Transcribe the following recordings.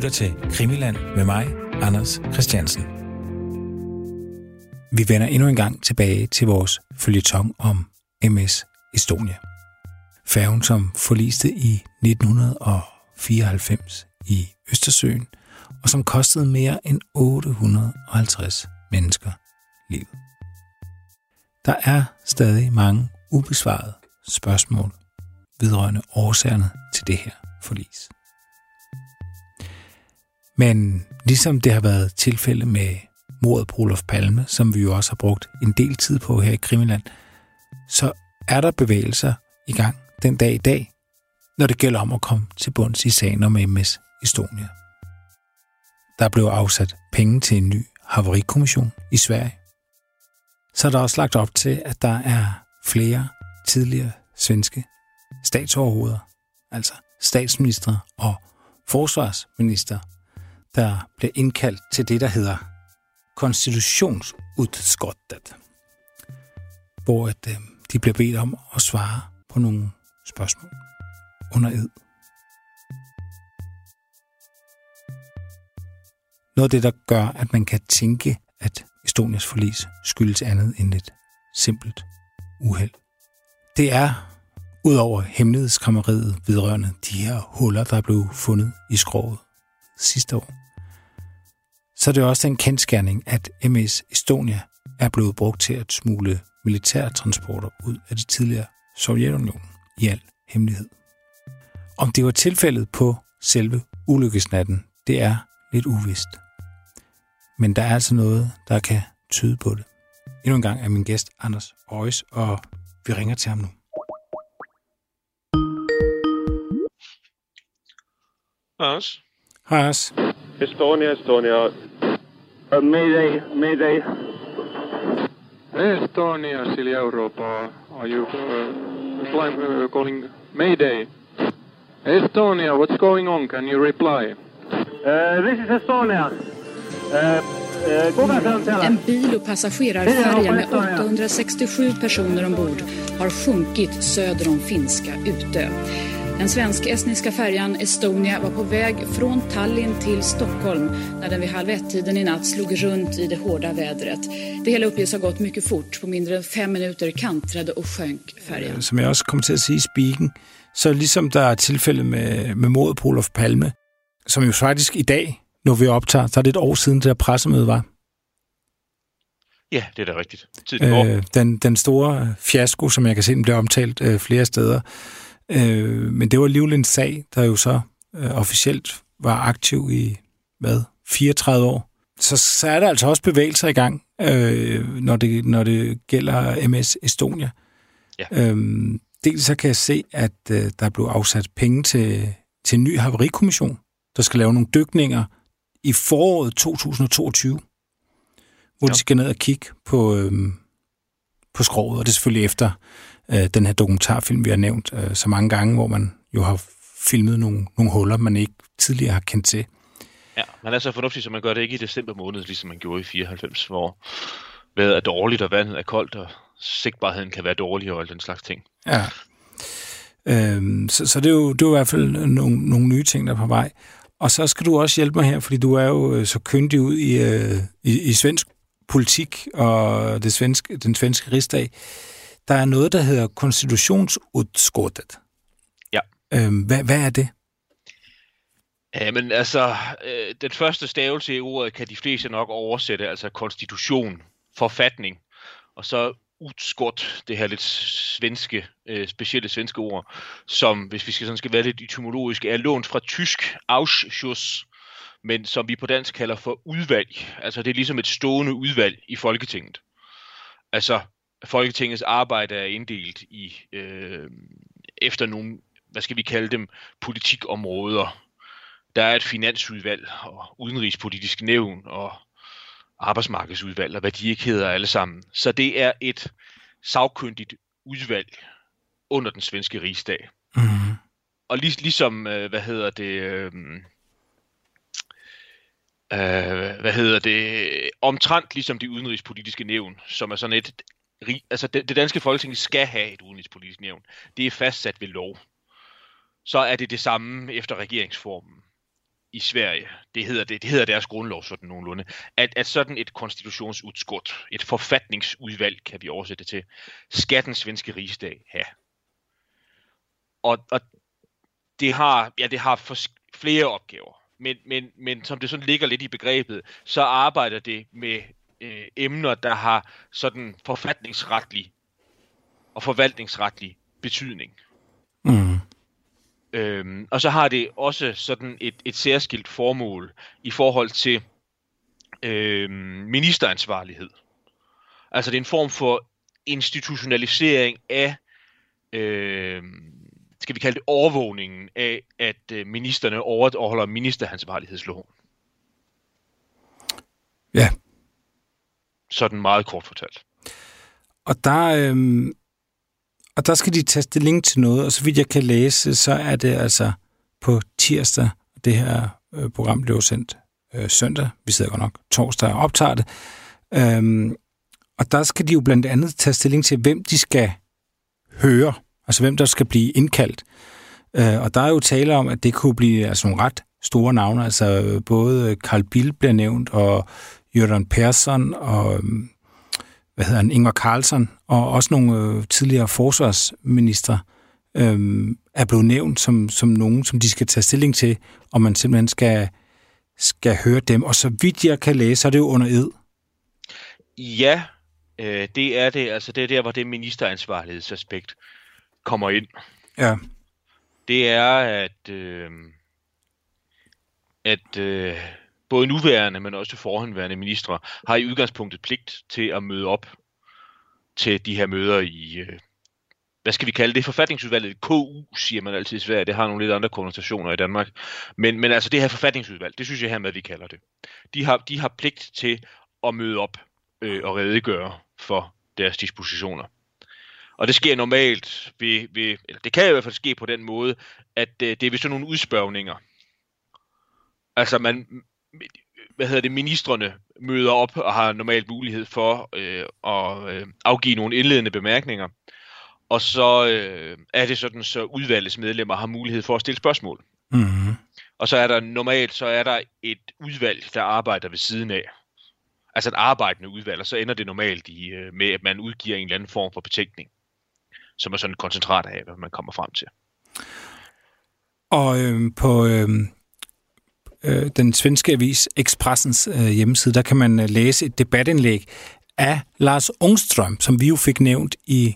lytter til Krimiland med mig, Anders Christiansen. Vi vender endnu en gang tilbage til vores følgetong om MS Estonia. Færgen, som forliste i 1994 i Østersøen, og som kostede mere end 850 mennesker livet. Der er stadig mange ubesvarede spørgsmål vedrørende årsagerne til det her forlis. Men ligesom det har været tilfælde med mordet på Olof Palme, som vi jo også har brugt en del tid på her i Krimiland, så er der bevægelser i gang den dag i dag, når det gælder om at komme til bunds i sagen om MS Estonia. Der blev afsat penge til en ny havarikommission i Sverige. Så er der også lagt op til, at der er flere tidligere svenske statsoverhoveder, altså statsminister og forsvarsminister, der blev indkaldt til det, der hedder konstitutionsudskottet, hvor at, øh, de blev bedt om at svare på nogle spørgsmål under ed. Noget af det, der gør, at man kan tænke, at Estonias forlis skyldes andet end et simpelt uheld. Det er, udover hemmelighedskammeriet vedrørende de her huller, der blev fundet i skroget sidste år, så er det også den kendskærning, at MS Estonia er blevet brugt til at smule militærtransporter ud af det tidligere Sovjetunionen i al hemmelighed. Om det var tilfældet på selve ulykkesnatten, det er lidt uvist. Men der er altså noget, der kan tyde på det. Endnu en gang er min gæst Anders Øjes, og vi ringer til ham nu. Anders? Hej Anders. Estonia, Estonia. Uh, mayday, mayday. Estonia, Silja Europa. Are you uh, flying, uh, calling Mayday? Estonia, what's going on? Can you reply? Uh, this is Estonia. Uh, uh. En bil och passagerarfärja med 867 personer ombord har sjunkit söder om finska Utö. Den svensk-estniska färjan Estonia var på väg från Tallinn till Stockholm när den vid halv ett-tiden i natt slog runt i det hårda vädret. Det hela uppges ha gått mycket fort. På mindre än fem minuter kantrade och sjönk färjan. Som jeg også kom til at sige i speaken, så ligesom der er tilfælde med, med mordet på Olof Palme, som jo faktisk i dag, når vi optager, så er det et år siden, det der pressemøde var. Ja, det er da rigtigt. Tiden går. Øh, den, den store fiasko, som jeg kan se, den bliver omtalt øh, flere steder. Øh, men det var alligevel en sag, der jo så øh, officielt var aktiv i, hvad, 34 år. Så, så er der altså også bevægelser i gang, øh, når, det, når det gælder MS Estonia. Ja. Øhm, dels så kan jeg se, at øh, der blev afsat penge til, til en ny havarikommission, der skal lave nogle dykninger i foråret 2022, hvor ja. De skal ned og kigge på, øhm, på skroget, og det er selvfølgelig efter øh, den her dokumentarfilm, vi har nævnt øh, så mange gange, hvor man jo har filmet nogle, nogle huller, man ikke tidligere har kendt til. Ja, man er så fornuftig, så man gør det ikke i december måned, ligesom man gjorde i 94, hvor vejret er dårligt, og vandet er koldt, og sigtbarheden kan være dårlig og den slags ting. Ja. Øhm, så, så det er jo det er jo i hvert fald nogle, nogle nye ting, der er på vej. Og så skal du også hjælpe mig her, fordi du er jo øh, så kyndig ud i, øh, i, i svensk politik og det svenske, den svenske rigsdag. Der er noget, der hedder konstitutionsudskottet. Ja. Øhm, hvad, hvad er det? Ja, men altså, øh, den første stavelse i ordet kan de fleste nok oversætte, altså konstitution, forfatning, og så utskott, det her lidt svenske, øh, specielle svenske ord, som, hvis vi skal, sådan skal være lidt etymologisk, er lånt fra tysk Ausschuss, men som vi på dansk kalder for udvalg. Altså det er ligesom et stående udvalg i Folketinget. Altså Folketingets arbejde er inddelt i øh, efter nogle, hvad skal vi kalde dem, politikområder. Der er et finansudvalg og udenrigspolitisk nævn og arbejdsmarkedsudvalg og hvad de ikke hedder alle sammen. Så det er et sagkyndigt udvalg under den svenske rigsdag. Mm. Og lig, ligesom, øh, hvad hedder det, øh, øh, hvad hedder det, omtrent ligesom det udenrigspolitiske nævn, som er sådan et, altså det, det danske folketing skal have et udenrigspolitisk nævn. Det er fastsat ved lov. Så er det det samme efter regeringsformen. i Sverige, det hedder, det, det hedder deres grundlov sådan nogenlunde, at, at sådan et konstitutionsudskot, et forfatningsudvalg, kan vi oversætte det til, skal den svenske rigsdag have. Og, og det har, ja, det har for, flere opgaver, men, men, men som det sådan ligger lidt i begrebet, så arbejder det med øh, emner, der har sådan forfatningsretlig og forvaltningsretlig betydning. Mm. Øhm, og så har det også sådan et, et særskilt formål i forhold til øhm, ministeransvarlighed. Altså det er en form for institutionalisering af, øhm, skal vi kalde det overvågningen af, at øh, ministerne overholder ministeransvarlighedsloven. Ja. Sådan meget kort fortalt. Og der, øhm, og der skal de tage stilling til noget, og så vidt jeg kan læse, så er det altså på tirsdag, det her øh, program blev sendt øh, søndag, vi sidder godt nok torsdag og optager det, øhm, og der skal de jo blandt andet tage stilling til, hvem de skal høre, altså hvem der skal blive indkaldt. Øh, og der er jo tale om, at det kunne blive altså nogle ret store navne, altså både Carl Bill bliver nævnt, og Jørgen Persson, og øhm, hvad hedder han, Ingvar Carlsson, og også nogle øh, tidligere forsvarsminister, øh, er blevet nævnt som, som nogen, som de skal tage stilling til, om man simpelthen skal, skal høre dem. Og så vidt jeg kan læse, så er det jo under ed. Ja, øh, det er det. Altså det er der, hvor det ministeransvarlighedsaspekt kommer ind. Ja. Det er, at, øh, at øh, både nuværende, men også forhåndværende ministre, har i udgangspunktet pligt til at møde op til de her møder i, øh, hvad skal vi kalde det, forfatningsudvalget, KU, siger man altid i Sverige, det har nogle lidt andre konnotationer i Danmark, men, men altså det her forfatningsudvalg, det synes jeg hermed, vi kalder det. De har, de har pligt til at møde op øh, og redegøre for deres dispositioner. Og det sker normalt ved, ved eller det kan i hvert fald ske på den måde, at øh, det er ved sådan nogle udspørgninger. Altså man, hvad hedder det, ministerne møder op og har normalt mulighed for øh, at øh, afgive nogle indledende bemærkninger. Og så øh, er det sådan, så udvalgets medlemmer har mulighed for at stille spørgsmål. Mm-hmm. Og så er der normalt, så er der et udvalg, der arbejder ved siden af. Altså et arbejdende udvalg, og så ender det normalt i, øh, med, at man udgiver en eller anden form for betænkning, som er sådan et koncentrat af, hvad man kommer frem til. Og øh, på, øh, øh, den svenske avis Expressens øh, hjemmeside, der kan man øh, læse et debatindlæg af Lars Ungstrøm, som vi jo fik nævnt i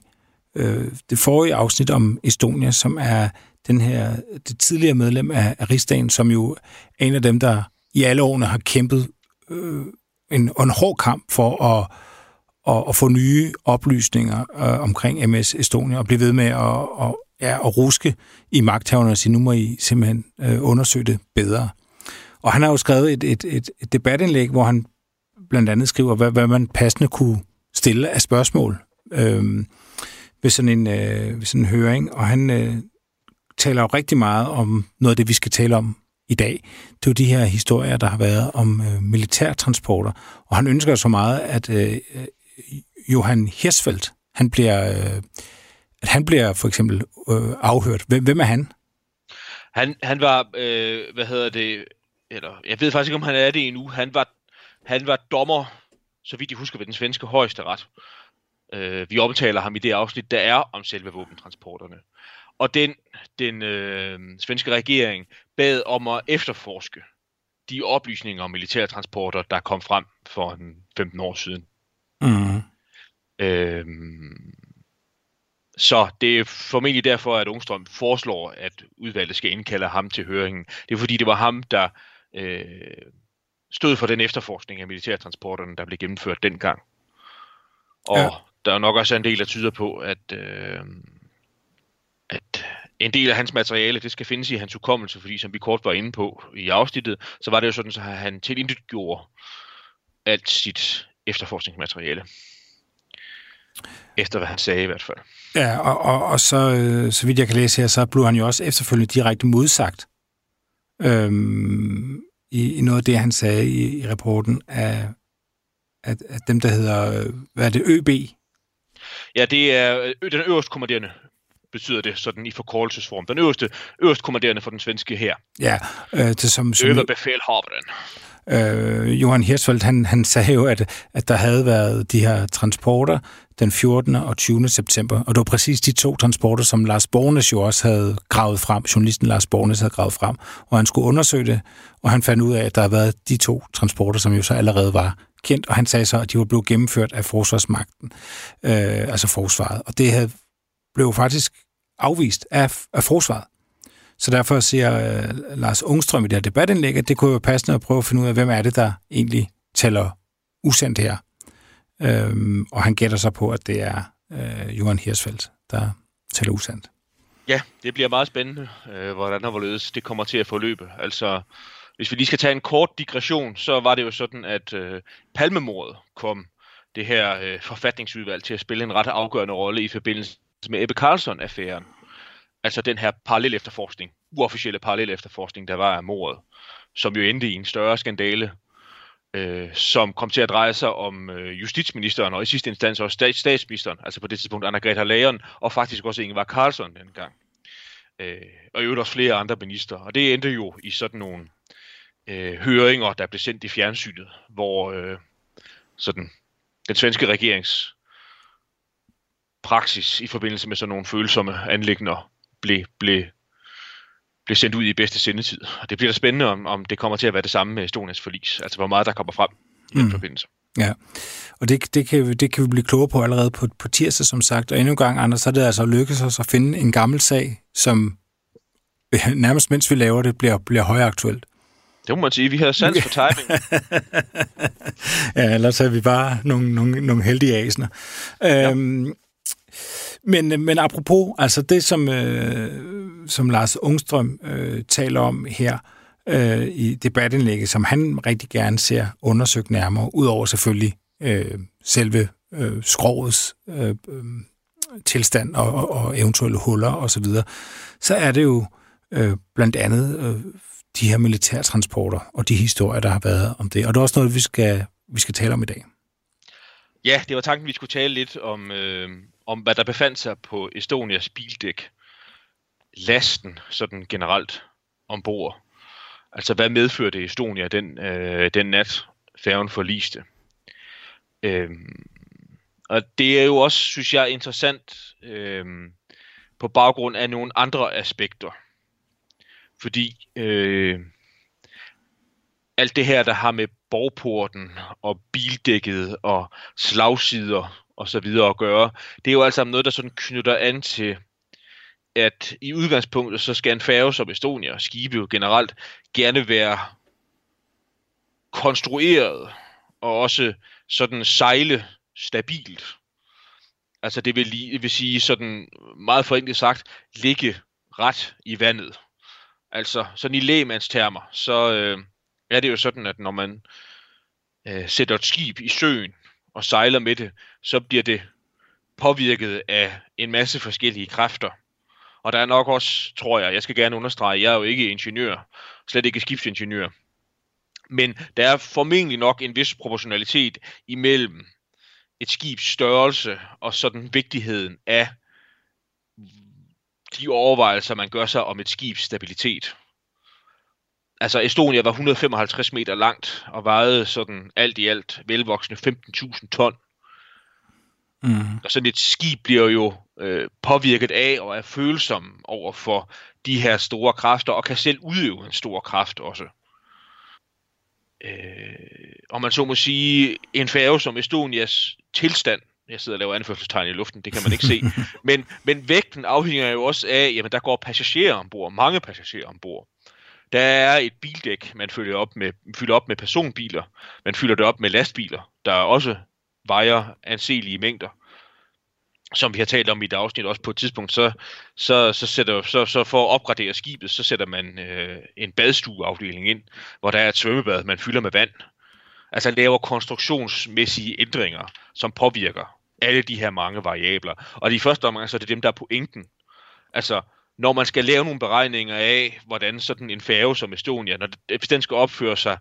øh, det forrige afsnit om Estonia, som er den her, det tidligere medlem af, af Rigsdagen, som jo er en af dem, der i alle årene har kæmpet øh, en, en hård kamp for at, at, at få nye oplysninger øh, omkring MS Estonia og blive ved med at, at, ja, at ruske i magthaverne og sige, nu må I simpelthen øh, undersøge det bedre. Og han har jo skrevet et, et, et, et debatindlæg, hvor han blandt andet skriver, hvad, hvad man passende kunne stille af spørgsmål øh, ved, sådan en, øh, ved sådan en høring. Og han øh, taler jo rigtig meget om noget af det, vi skal tale om i dag. Det er jo de her historier, der har været om øh, militærtransporter. Og han ønsker så meget, at øh, øh, Johan Hirsfeldt, han bliver, øh, at han bliver for eksempel øh, afhørt. Hvem, hvem er han? Han, han var, øh, hvad hedder det, eller jeg ved faktisk ikke, om han er det endnu. Han var, han var dommer, så vidt jeg husker, ved den svenske højesteret. Øh, vi omtaler ham i det afsnit, der er om selve våbentransporterne. Og den, den øh, svenske regering bad om at efterforske de oplysninger om militærtransporter, der kom frem for en 15 år siden. Mm. Øh, så det er formentlig derfor, at Ungstrøm foreslår, at udvalget skal indkalde ham til høringen. Det er fordi, det var ham, der øh, stod for den efterforskning af militærtransporterne, der blev gennemført dengang. Og ja. der er nok også en del, der tyder på, at, øh, at en del af hans materiale, det skal findes i hans hukommelse, fordi som vi kort var inde på i afsnittet, så var det jo sådan, så han gjorde alt sit efterforskningsmateriale. Efter hvad han sagde i hvert fald. Ja, og, og, og så, øh, så vidt jeg kan læse her, så blev han jo også efterfølgende direkte modsagt øhm, i, i noget af det, han sagde i, i rapporten, af, at, at dem, der hedder, hvad er det, ØB? Ja, det er øh, den øverst kommanderende betyder det sådan i forkortelsesform. Den øverste, øverst kommanderende for den svenske her. Ja, øh, det som... som Øverbefälhavaren. øh, Johan Hirschfeldt, han, han sagde jo, at, at der havde været de her transporter den 14. og 20. september, og det var præcis de to transporter, som Lars Bornes jo også havde gravet frem, journalisten Lars Bornes havde gravet frem, og han skulle undersøge det, og han fandt ud af, at der havde været de to transporter, som jo så allerede var kendt, og han sagde så, at de var blevet gennemført af forsvarsmagten, øh, altså forsvaret, og det havde, blev faktisk afvist af, af forsvaret. Så derfor siger øh, Lars Ungstrøm i det her debatindlæg, at det kunne jo passende at prøve at finde ud af, hvem er det, der egentlig taler usandt her. Øhm, og han gætter sig på, at det er øh, Johan Hirsfeldt, der taler usandt. Ja, det bliver meget spændende, øh, hvordan og hvorledes det kommer til at forløbe. Altså, hvis vi lige skal tage en kort digression, så var det jo sådan, at øh, palmemordet kom det her øh, forfatningsudvalg til at spille en ret afgørende rolle i forbindelse med Ebbe Carlson-affæren. Altså den her parallel efterforskning, uofficielle parallel efterforskning, der var af mordet, som jo endte i en større skandale, øh, som kom til at dreje sig om øh, justitsministeren og i sidste instans også stats- statsministeren, altså på det tidspunkt Anna-Greta Leijon, og faktisk også Ingvar Carlson dengang. Øh, og i øvrigt også flere andre minister. Og det endte jo i sådan nogle øh, høringer, der blev sendt i fjernsynet, hvor øh, sådan den svenske regerings praksis i forbindelse med sådan nogle følsomme anlægner blev, blev, blev sendt ud i bedste sendetid. Og det bliver da spændende, om, om det kommer til at være det samme med Estonias forlis. Altså, hvor meget der kommer frem i den mm. forbindelse. Ja, og det, det, kan, det kan vi blive klogere på allerede på, på tirsdag, som sagt. Og endnu en gang, Anders, så er det altså lykkedes os at finde en gammel sag, som nærmest mens vi laver det, bliver, bliver højaktuelt. Det må man sige. Vi har sans for timing. ja, ellers er vi bare nogle, nogle, nogle heldige asener. Ja. Øhm, men, øh, men apropos, altså det, som, øh, som Lars Ungstrøm øh, taler om her øh, i debatindlægget, som han rigtig gerne ser undersøgt nærmere, udover selvfølgelig øh, selve øh, skrovets øh, øh, tilstand og, og, og eventuelle huller osv., så, så er det jo øh, blandt andet øh, de her militærtransporter og de historier, der har været om det. Og det er også noget, vi skal, vi skal tale om i dag. Ja, det var tanken, vi skulle tale lidt om, øh, om hvad der befandt sig på Estonias bildæk. Lasten sådan generelt ombord. Altså, hvad medførte Estonia den, øh, den nat, færgen forliste? Øh, og det er jo også, synes jeg, interessant øh, på baggrund af nogle andre aspekter. Fordi øh, alt det her, der har med borgporten og bildækket og slagsider og så videre at gøre, det er jo alt sammen noget, der sådan knytter an til, at i udgangspunktet, så skal en færge som Estonia og skibe jo generelt gerne være konstrueret og også sådan sejle stabilt. Altså det vil, det vil sige sådan meget forenklet sagt, ligge ret i vandet. Altså sådan i lægmandstermer, så øh, er det jo sådan, at når man øh, sætter et skib i søen og sejler med det, så bliver det påvirket af en masse forskellige kræfter. Og der er nok også, tror jeg, jeg skal gerne understrege, jeg er jo ikke ingeniør, slet ikke skibsingeniør. Men der er formentlig nok en vis proportionalitet imellem et skibs størrelse og sådan vigtigheden af de overvejelser, man gør sig om et skibs stabilitet. Altså Estonia var 155 meter langt og vejede sådan alt i alt velvoksne 15.000 ton. Mm. Og sådan et skib bliver jo øh, påvirket af og er følsom over for de her store kræfter og kan selv udøve en stor kraft også. Øh, og man så må sige, en færge som Estonias tilstand, jeg sidder og laver anførselstegn i luften, det kan man ikke se, men, men vægten afhænger jo også af, jamen der går passagerer ombord, mange passagerer ombord. Der er et bildæk, man fylder op med, fylder op med personbiler, man fylder det op med lastbiler, der også vejer anselige mængder som vi har talt om i et afsnit også på et tidspunkt, så, så, så, sætter, så, så for at opgradere skibet, så sætter man øh, en badstueafdeling ind, hvor der er et svømmebad, man fylder med vand. Altså laver konstruktionsmæssige ændringer, som påvirker alle de her mange variabler. Og de første omgang, så er det dem, der er pointen. Altså, når man skal lave nogle beregninger af, hvordan sådan en færge som Estonia, når det, hvis den skal opføre sig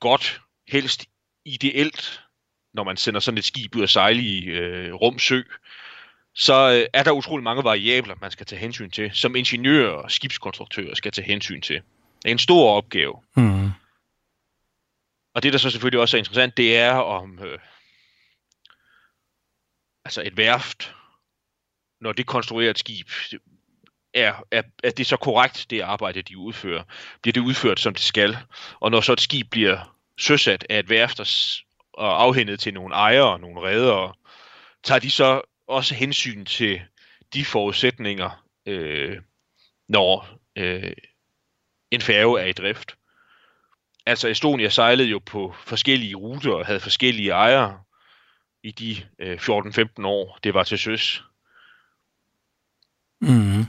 godt, helst ideelt, når man sender sådan et skib ud at sejle i øh, rumsø, så øh, er der utrolig mange variabler, man skal tage hensyn til, som ingeniører og skibskonstruktører skal tage hensyn til. Det er en stor opgave. Mm. Og det, der så selvfølgelig også er interessant, det er om øh, altså et værft, når det konstruerer et skib, er, er, er det så korrekt, det arbejde, de udfører? Bliver det udført, som det skal? Og når så et skib bliver søsat af et værft og afhændet til nogle ejere og nogle redere, tager de så også hensyn til de forudsætninger, øh, når øh, en færge er i drift. Altså Estonia sejlede jo på forskellige ruter og havde forskellige ejere i de øh, 14-15 år, det var til søs. Mm.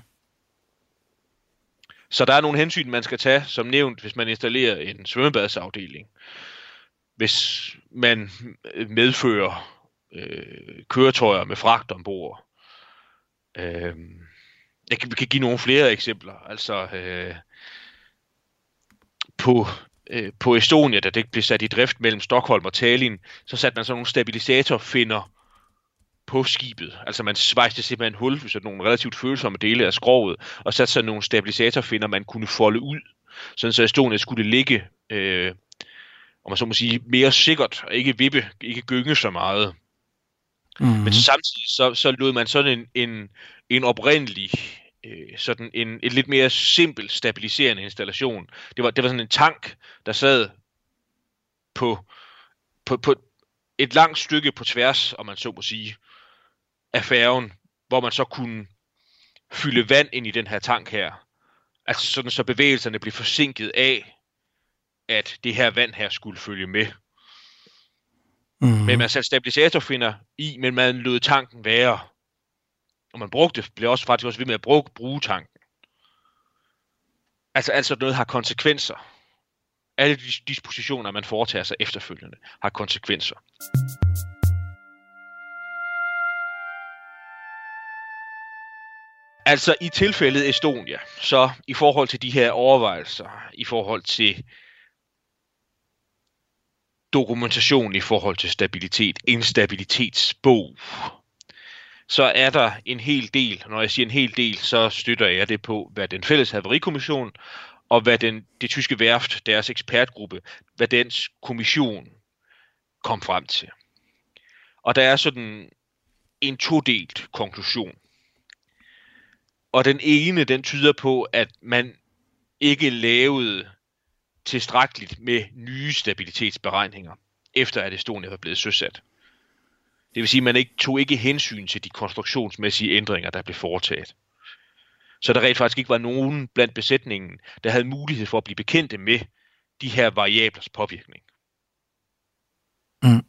Så der er nogle hensyn, man skal tage, som nævnt, hvis man installerer en svømmebadsafdeling. Hvis man medfører øh, køretøjer med fragt ombord. Øh, jeg kan, kan give nogle flere eksempler. Altså øh, på, øh, på Estonia, da det blev sat i drift mellem Stockholm og Tallinn, så satte man sådan nogle stabilisatorfinder på skibet. Altså man svejste simpelthen hul i sådan nogle relativt følsomme dele af skroget, og satte sådan nogle stabilisatorfinder, man kunne folde ud, sådan så Estonia skulle ligge, øh, om man så må sige, mere sikkert, og ikke vippe, ikke gynge så meget. Mm-hmm. Men samtidig så, så lod man sådan en, en, en oprindelig, øh, sådan en, en lidt mere simpel stabiliserende installation. Det var, det var sådan en tank, der sad på, på, på et langt stykke på tværs, om man så må sige, af færgen, hvor man så kunne fylde vand ind i den her tank her. Altså sådan, så bevægelserne blev forsinket af, at det her vand her skulle følge med. Mm. Men man satte stabilisatorfinder i, men man lod tanken være. Og man brugte, blev også faktisk også ved med at bruge, bruge tanken. Altså, altså noget har konsekvenser. Alle de dispositioner, man foretager sig efterfølgende, har konsekvenser. Altså i tilfældet Estonia, så i forhold til de her overvejelser, i forhold til dokumentation i forhold til stabilitet, instabilitetsbog, så er der en hel del, når jeg siger en hel del, så støtter jeg det på, hvad den fælles haverikommission og hvad den, det tyske værft, deres ekspertgruppe, hvad dens kommission kom frem til. Og der er sådan en todelt konklusion. Og den ene, den tyder på, at man ikke lavede tilstrækkeligt med nye stabilitetsberegninger, efter at Estonia var blevet søsat. Det vil sige, at man ikke tog ikke hensyn til de konstruktionsmæssige ændringer, der blev foretaget. Så der rent faktisk ikke var nogen blandt besætningen, der havde mulighed for at blive bekendte med de her variablers påvirkning. Mm.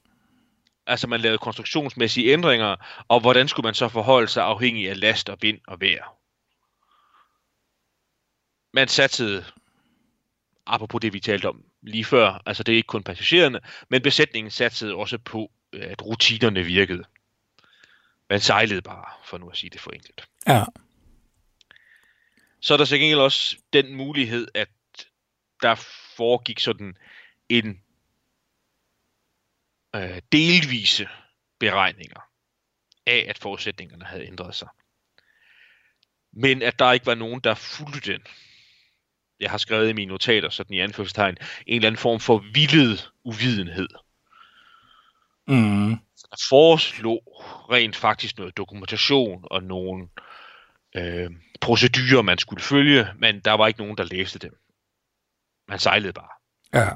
Altså man lavede konstruktionsmæssige ændringer, og hvordan skulle man så forholde sig afhængig af last og vind og vejr? Man satsede apropos det, vi talte om lige før, altså det er ikke kun passagererne, men besætningen satsede også på, at rutinerne virkede. Man sejlede bare, for nu at sige det forenklet. Ja. Så er der gengæld også den mulighed, at der foregik sådan en øh, delvise beregninger af, at forudsætningerne havde ændret sig. Men at der ikke var nogen, der fulgte den jeg har skrevet i mine notater, sådan i anførselstegn, en eller anden form for vildet uvidenhed. Mm. Der foreslog rent faktisk noget dokumentation og nogle øh, procedurer, man skulle følge, men der var ikke nogen, der læste dem. Man sejlede bare. Ja.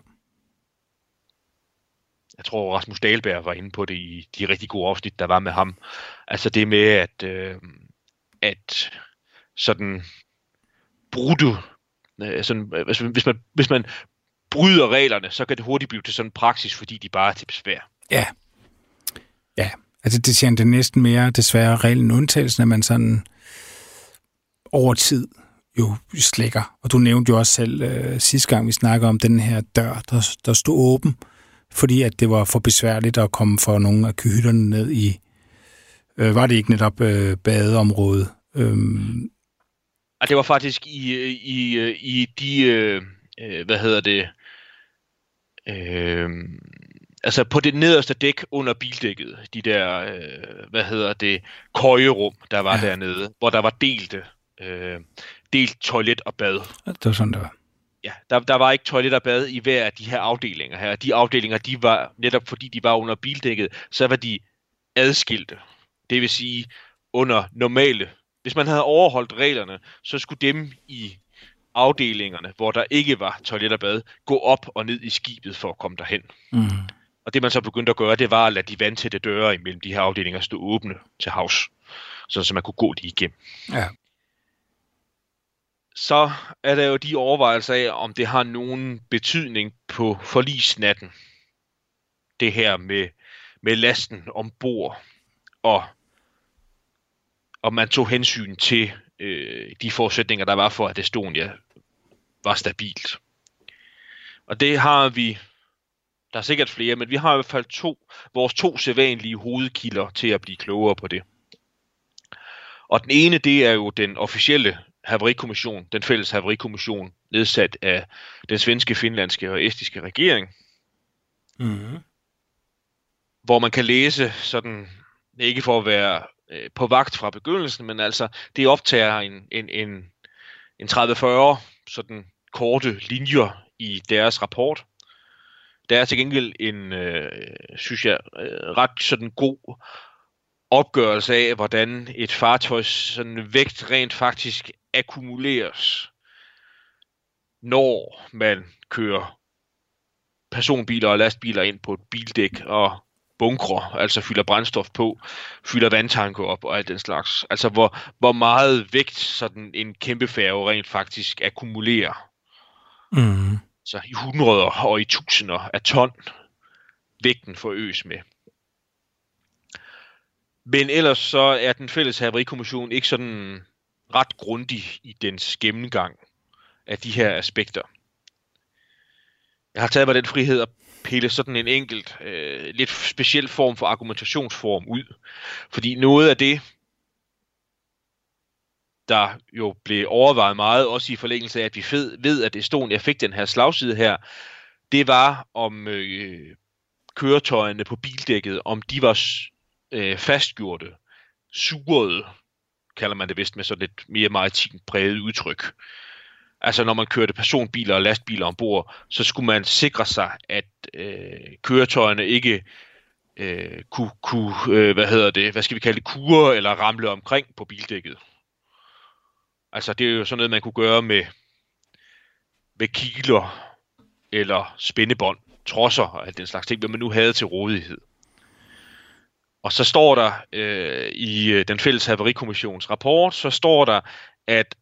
Jeg tror, Rasmus Dahlberg var inde på det i de rigtig gode afsnit, der var med ham. Altså det med, at, øh, at sådan brudte Øh, sådan, øh, hvis, hvis, man, hvis man bryder reglerne, så kan det hurtigt blive til sådan en praksis, fordi de bare er til besvær. Ja. Ja, altså det siger det næsten mere desværre reglen undtagelsen, at man sådan over tid jo slækker. Og du nævnte jo også selv øh, sidste gang, vi snakkede om den her dør, der, der stod åben, fordi at det var for besværligt at komme for nogle af kyhytterne ned i, øh, var det ikke netop øh, badeområdet? Øhm, og det var faktisk i, i, i de, øh, hvad hedder det, øh, altså på det nederste dæk under bildækket, de der, øh, hvad hedder det, køjerum, der var ja. dernede, hvor der var delte, øh, delt toilet og bad. Det var sådan, det var. Ja, der, der var ikke toilet og bad i hver af de her afdelinger her. De afdelinger, de var, netop fordi de var under bildækket, så var de adskilte. Det vil sige, under normale, hvis man havde overholdt reglerne, så skulle dem i afdelingerne, hvor der ikke var toilet og bad, gå op og ned i skibet for at komme derhen. Mm. Og det man så begyndte at gøre, det var at lade de vandtætte døre imellem de her afdelinger stå åbne til havs, så, man kunne gå de igennem. Ja. Så er der jo de overvejelser af, om det har nogen betydning på forlisnatten. Det her med, med lasten ombord, og om man tog hensyn til øh, de forudsætninger, der var for, at Estonia var stabilt. Og det har vi, der er sikkert flere, men vi har i hvert fald to, vores to sædvanlige hovedkilder til at blive klogere på det. Og den ene, det er jo den officielle haverikommission, den fælles haverikommission, nedsat af den svenske, finlandske og estiske regering, Mm. hvor man kan læse sådan, ikke for at være øh, på vagt fra begyndelsen, men altså, det optager en, en, en, en 30-40 sådan korte linjer i deres rapport. Der er til gengæld en, øh, synes jeg, øh, ret sådan god opgørelse af, hvordan et fartøjs sådan vægt rent faktisk akkumuleres, når man kører personbiler og lastbiler ind på et bildæk og bunkrer, altså fylder brændstof på, fylder vandtanke op og alt den slags. Altså hvor, hvor meget vægt sådan en kæmpe færge rent faktisk akkumulerer. Mm. Så i hundreder og i tusinder af ton vægten forøges med. Men ellers så er den fælles haverikommission ikke sådan ret grundig i dens gennemgang af de her aspekter. Jeg har taget mig den frihed at pille sådan en enkelt, øh, lidt speciel form for argumentationsform ud. Fordi noget af det, der jo blev overvejet meget, også i forlængelse af, at vi fed, ved, at Estonia fik den her slagside her, det var om øh, køretøjerne på bildækket, om de var øh, fastgjorte, surede, kalder man det vist med sådan lidt mere maritimt præget udtryk. Altså når man kørte personbiler og lastbiler ombord, så skulle man sikre sig, at øh, køretøjerne ikke øh, kunne, kunne øh, hvad hedder det, hvad skal vi kalde det, kure eller ramle omkring på bildækket. Altså det er jo sådan noget, man kunne gøre med, med kiler eller spændebånd, trosser og alt den slags ting, hvad man nu havde til rådighed. Og så står der øh, i øh, den fælles haverikommissions rapport, så står der, at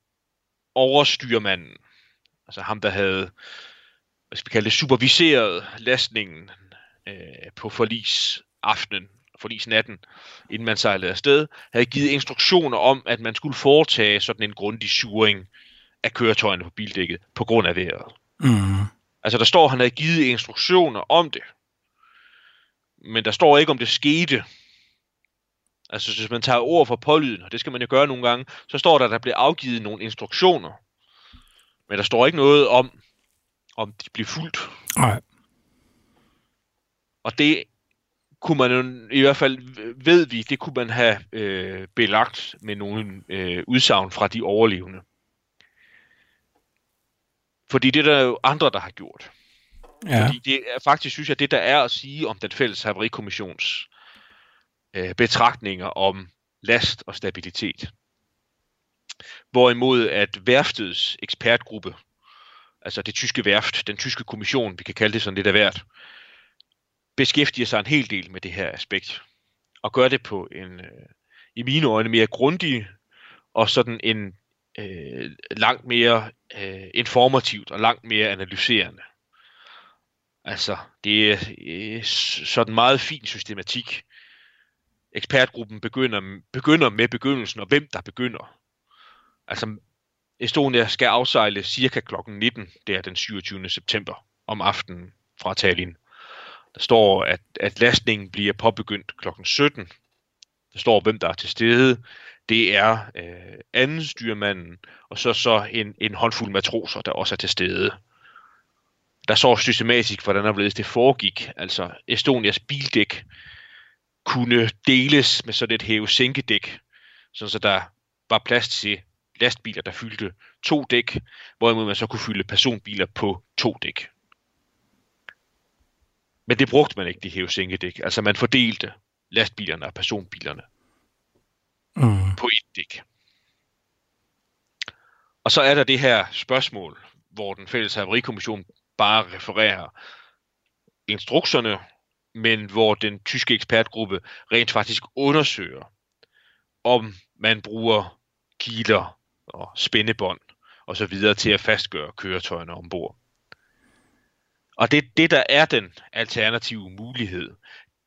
overstyrmanden, altså ham, der havde hvad skal vi kalde det, superviseret lastningen øh, på forlis aftenen, forlis natten, inden man sejlede afsted, havde givet instruktioner om, at man skulle foretage sådan en grundig suring af køretøjerne på bildækket på grund af vejret. Mm. Altså der står, at han havde givet instruktioner om det. Men der står ikke, om det skete. Altså hvis man tager ord for pålyden, og det skal man jo gøre nogle gange, så står der, at der blev afgivet nogle instruktioner. Men der står ikke noget om, om de blev fuldt. Nej. Og det kunne man jo, i hvert fald ved vi, det kunne man have øh, belagt med nogle øh, udsagn fra de overlevende. Fordi det der er der jo andre, der har gjort. Ja. Fordi det er faktisk, synes jeg, det der er at sige om den fælles haverikommissions øh, betragtninger om last og stabilitet. Hvorimod at værftets ekspertgruppe, altså det tyske værft, den tyske kommission, vi kan kalde det sådan lidt af hvert, beskæftiger sig en hel del med det her aspekt. Og gør det på en, øh, i mine øjne, mere grundig og sådan en øh, langt mere øh, informativt og langt mere analyserende. Altså, det er øh, sådan meget fin systematik. Ekspertgruppen begynder, begynder med begyndelsen, og hvem der begynder. Altså, Estonia skal afsejle cirka kl. 19, det er den 27. september om aftenen fra Tallinn. Der står, at, at lastningen bliver påbegyndt kl. 17. Der står, hvem der er til stede. Det er øh, anden styrmanden, og så så en, en håndfuld matroser, der også er til stede. der står systematisk, hvordan der det foregik. Altså Estonias bildæk kunne deles med sådan et hæve-sænkedæk, så der var plads til lastbiler, der fyldte to dæk, hvorimod man så kunne fylde personbiler på to dæk. Men det brugte man ikke, de hæve-sænkedæk. Altså man fordelte lastbilerne og personbilerne mm. på et dæk. Og så er der det her spørgsmål, hvor den fælles haverikommission bare refererer instrukserne, men hvor den tyske ekspertgruppe rent faktisk undersøger, om man bruger kiler og spændebånd og så videre til at fastgøre køretøjerne ombord. Og det, det, der er den alternative mulighed,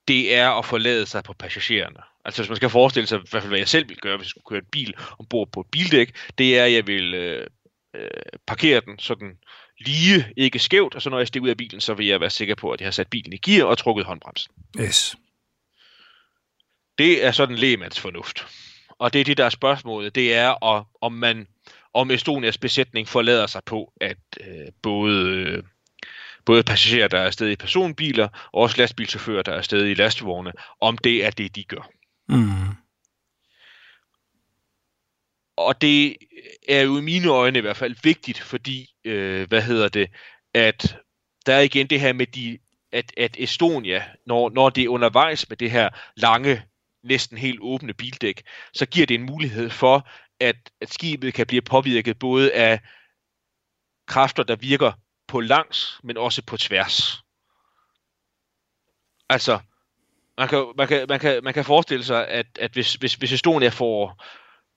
det er at forlade sig på passagererne. Altså hvis man skal forestille sig, i hvert fald hvad jeg selv vil gøre, hvis jeg skulle køre en bil ombord på et bildæk, det er, at jeg vil øh, øh, parkere den sådan lige, ikke skævt, og så når jeg stiger ud af bilen, så vil jeg være sikker på, at jeg har sat bilen i gear og trukket håndbremsen. Yes. Det er sådan lægemands fornuft. Og det er det, der er spørgsmålet. Det er, om man om Estonias besætning forlader sig på, at øh, både, øh, både passagerer, der er afsted i personbiler, og også lastbilchauffører, der er afsted i lastvogne, om det er det, de gør. Mm. Og det er jo i mine øjne i hvert fald vigtigt, fordi, øh, hvad hedder det, at der er igen det her med de, at, at Estonia, når, når det er undervejs med det her lange, næsten helt åbne bildæk, så giver det en mulighed for, at, at skibet kan blive påvirket både af kræfter, der virker på langs, men også på tværs. Altså, man kan, man kan, man kan, man kan forestille sig, at, at hvis, hvis, hvis Estonia får,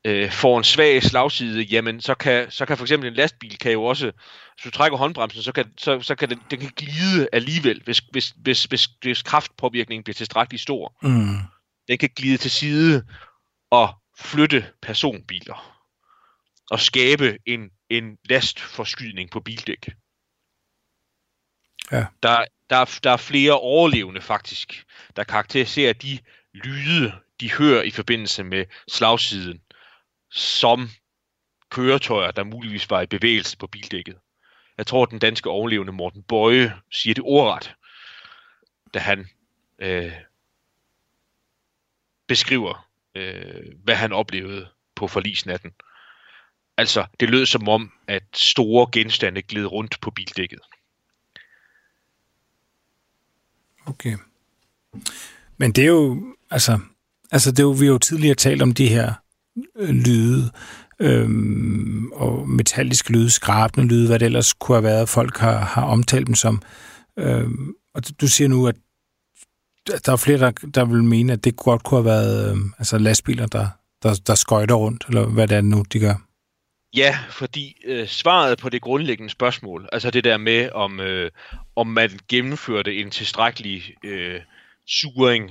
øh, får en svag slagside, jamen så kan, så kan for eksempel en lastbil kan jo også, hvis du trækker håndbremsen, så kan, så, så kan den, den kan glide alligevel, hvis, hvis, hvis, hvis, hvis kraftpåvirkningen bliver tilstrækkeligt stor. Mm. Den kan glide til side og flytte personbiler og skabe en, en lastforskydning på bildæk. Ja. Der, der, der er flere overlevende faktisk, der karakteriserer de lyde, de hører i forbindelse med slagsiden, som køretøjer, der muligvis var i bevægelse på bildækket. Jeg tror, at den danske overlevende Morten Bøje siger det ordret, da han øh, beskriver, øh, hvad han oplevede på forlisnatten. Altså, det lød som om, at store genstande gled rundt på bildækket. Okay. Men det er jo, altså, altså det er jo, vi har jo tidligere talt om de her lyde, øhm, og metalliske lyde, skrabende lyde, hvad det ellers kunne have været, folk har, har omtalt dem som. Øhm, og du siger nu, at der er flere, der, der vil mene, at det godt kunne have været øhm, altså lastbiler, der, der, der skøjter rundt, eller hvad det er nu, de gør. Ja, fordi øh, svaret på det grundlæggende spørgsmål, altså det der med, om, øh, om man gennemførte en tilstrækkelig øh, suring,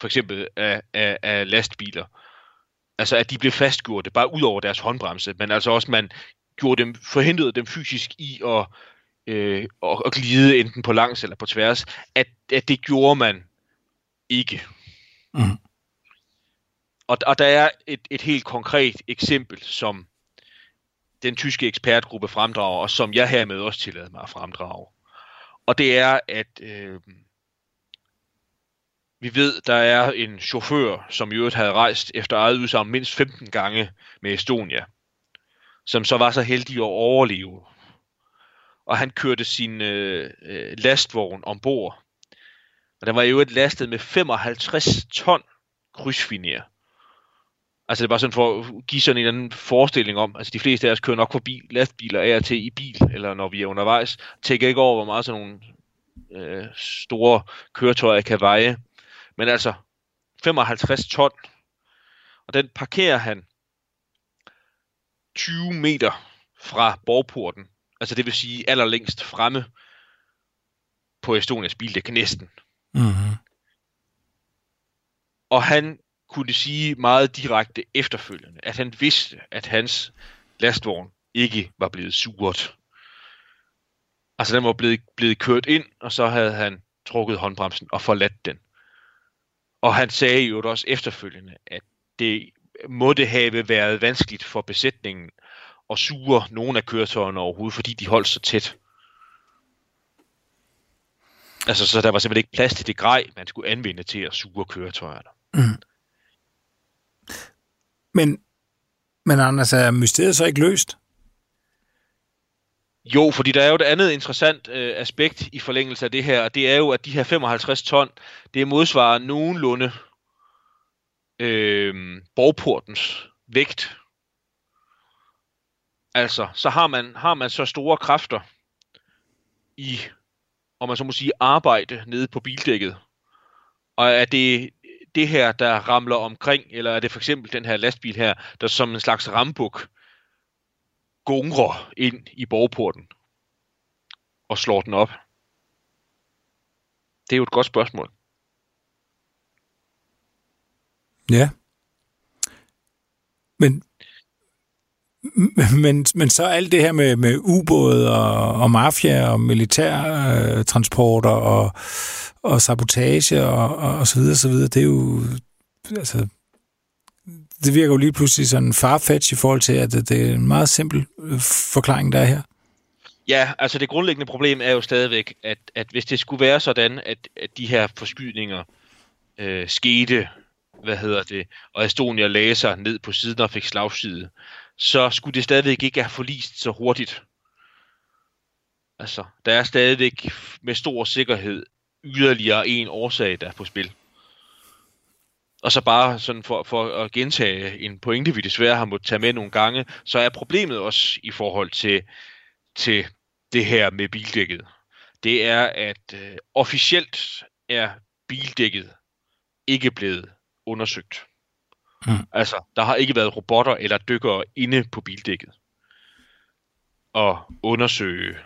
for eksempel af, af, af lastbiler, altså at de blev fastgjorte, bare ud over deres håndbremse, men altså også man gjorde dem, forhindrede dem fysisk i at, øh, at, at glide enten på langs eller på tværs, at, at det gjorde man ikke. Mm. Og, og der er et, et helt konkret eksempel, som den tyske ekspertgruppe fremdrager, og som jeg hermed også tillader mig at fremdrage. Og det er, at øh, vi ved, der er en chauffør, som i øvrigt havde rejst efter eget udsagn mindst 15 gange med Estonia, som så var så heldig at overleve. Og han kørte sin øh, øh lastvogn ombord. Og den var i øvrigt lastet med 55 ton krydsfiner. Altså det er bare sådan for at give sådan en eller anden forestilling om, altså de fleste af os kører nok forbi lastbiler af og til i bil, eller når vi er undervejs, tænker ikke over, hvor meget sådan nogle øh, store køretøjer kan veje. Men altså 55 ton, og den parkerer han 20 meter fra borgporten, altså det vil sige allerlængst fremme på Estonias bil, det kan næsten. Mm-hmm. Og han kunne sige meget direkte efterfølgende, at han vidste, at hans lastvogn ikke var blevet suret. Altså den var blevet, blevet kørt ind, og så havde han trukket håndbremsen og forladt den. Og han sagde jo også efterfølgende, at det måtte have været vanskeligt for besætningen at sure nogle af køretøjerne overhovedet, fordi de holdt så tæt. Altså, så der var simpelthen ikke plads til det grej, man skulle anvende til at suge køretøjerne. Mm. Men, men Anders, er mysteriet så ikke løst? Jo, fordi der er jo et andet interessant øh, aspekt i forlængelse af det her, og det er jo, at de her 55 ton, det modsvarer nogenlunde øh, borgportens vægt. Altså, så har man, har man så store kræfter i, om man så må sige, arbejde nede på bildækket, og er det det her, der ramler omkring, eller er det for eksempel den her lastbil her, der som en slags rambuk gungrer ind i borgporten og slår den op? Det er jo et godt spørgsmål. Ja. Men, men, men så alt det her med, med ubåde og, og mafia og militærtransporter øh, og, og sabotage og, og, og så videre, så videre, det er jo, altså, det virker jo lige pludselig sådan farfetch i forhold til, at det, det er en meget simpel øh, forklaring, der er her. Ja, altså det grundlæggende problem er jo stadigvæk, at, at hvis det skulle være sådan, at, at de her forskydninger øh, skete, hvad hedder det, og Estonia lagde sig ned på siden og fik slagside, så skulle det stadigvæk ikke have forlist så hurtigt. Altså, der er stadigvæk med stor sikkerhed yderligere en årsag, der er på spil. Og så bare sådan for, for at gentage en pointe, vi desværre har måttet tage med nogle gange, så er problemet også i forhold til, til det her med bildækket. Det er, at øh, officielt er bildækket ikke blevet undersøgt. Mm. Altså, der har ikke været robotter eller dykkere inde på bildækket og undersøge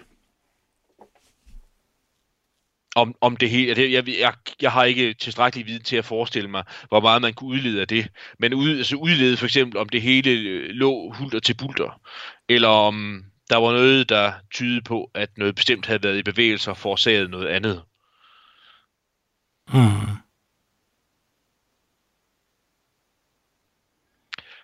om, om det hele. Jeg, jeg, jeg har ikke tilstrækkelig viden til at forestille mig, hvor meget man kunne udlede af det. Men ud, altså udlede for eksempel, om det hele øh, lå hulter til bulter, eller om der var noget, der tydede på, at noget bestemt havde været i bevægelse og forårsaget noget andet. Mm.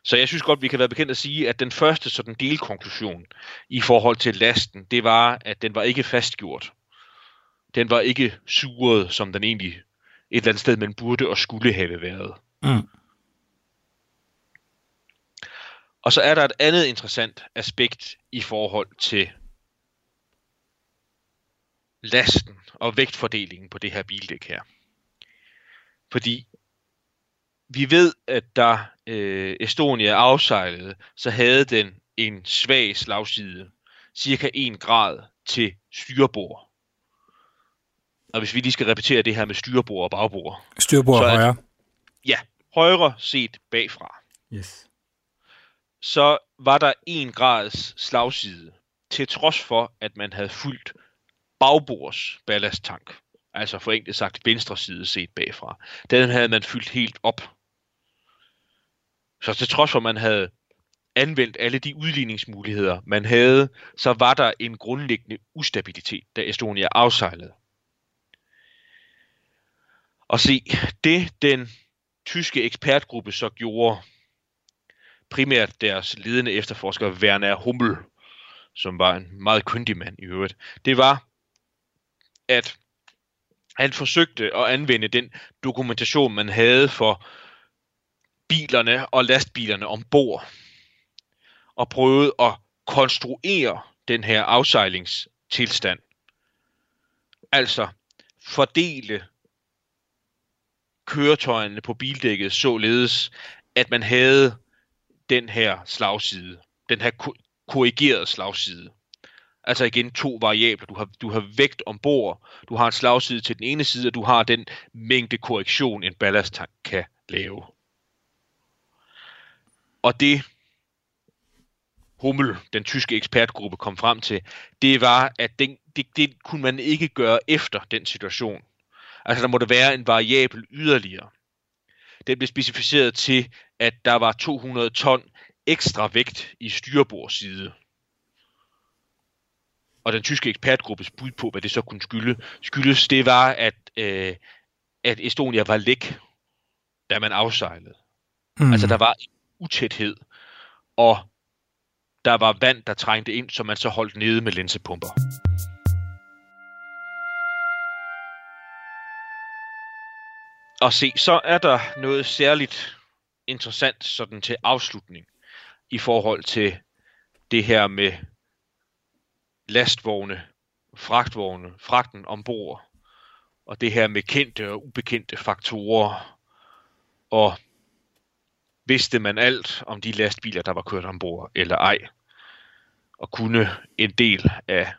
Så jeg synes godt, vi kan være bekendt at sige, at den første sådan delkonklusion i forhold til lasten, det var, at den var ikke fastgjort. Den var ikke suret, som den egentlig et eller andet sted, man burde og skulle have været. Mm. Og så er der et andet interessant aspekt i forhold til lasten og vægtfordelingen på det her bildæk her. Fordi vi ved, at da øh, Estonia afsejlede, så havde den en svag slagside, cirka 1 grad til styrbord. Og hvis vi lige skal repetere det her med styrbord og bagbord. Styrbord er, højre. Ja, højre set bagfra. Yes. Så var der 1 grads slagside, til trods for, at man havde fyldt bagbords ballasttank. Altså forenklet sagt venstre side set bagfra. Den havde man fyldt helt op. Så til trods for, at man havde anvendt alle de udligningsmuligheder, man havde, så var der en grundlæggende ustabilitet, da Estonia afsejlede. Og se, det den tyske ekspertgruppe så gjorde, primært deres ledende efterforsker Werner Hummel, som var en meget kyndig mand i øvrigt, det var, at han forsøgte at anvende den dokumentation, man havde for bilerne og lastbilerne ombord, og prøvede at konstruere den her afsejlingstilstand. Altså fordele køretøjerne på bildækket således, at man havde den her slagside, den her korrigerede slagside. Altså igen to variabler. Du har, du har vægt ombord, du har en slagside til den ene side, og du har den mængde korrektion, en ballasttank kan lave. Og det Hummel, den tyske ekspertgruppe, kom frem til, det var, at den, det, det kunne man ikke gøre efter den situation. Altså der måtte være en variabel yderligere. Den blev specificeret til, at der var 200 ton ekstra vægt i styrbords side. Og den tyske ekspertgruppes bud på, hvad det så kunne skylde, skyldes, det var, at, øh, at Estonia var læk, da man afsejlede. Mm. Altså der var utæthed, og der var vand, der trængte ind, som man så holdt nede med linsepumper. Og se, så er der noget særligt interessant sådan til afslutning i forhold til det her med lastvogne, fragtvogne, fragten ombord, og det her med kendte og ubekendte faktorer, og vidste man alt om de lastbiler, der var kørt ombord, eller ej, og kunne en del af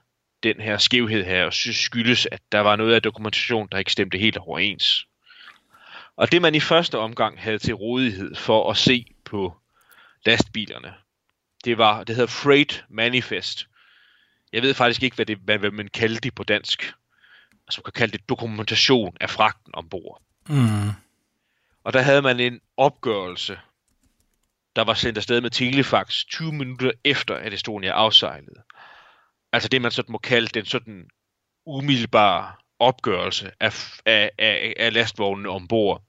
den her skævhed her skyldes, at der var noget af dokumentation, der ikke stemte helt overens. Og det man i første omgang havde til rådighed for at se på lastbilerne, det var, det hedder Freight Manifest. Jeg ved faktisk ikke, hvad, det, hvad, man kalder det på dansk. Altså man kan kalde det dokumentation af fragten ombord. Mm. Og der havde man en opgørelse, der var sendt afsted med telefax 20 minutter efter, at Estonia afsejlede. Altså det, man sådan må kalde den sådan umiddelbare opgørelse af, af, af, af lastvognen ombord.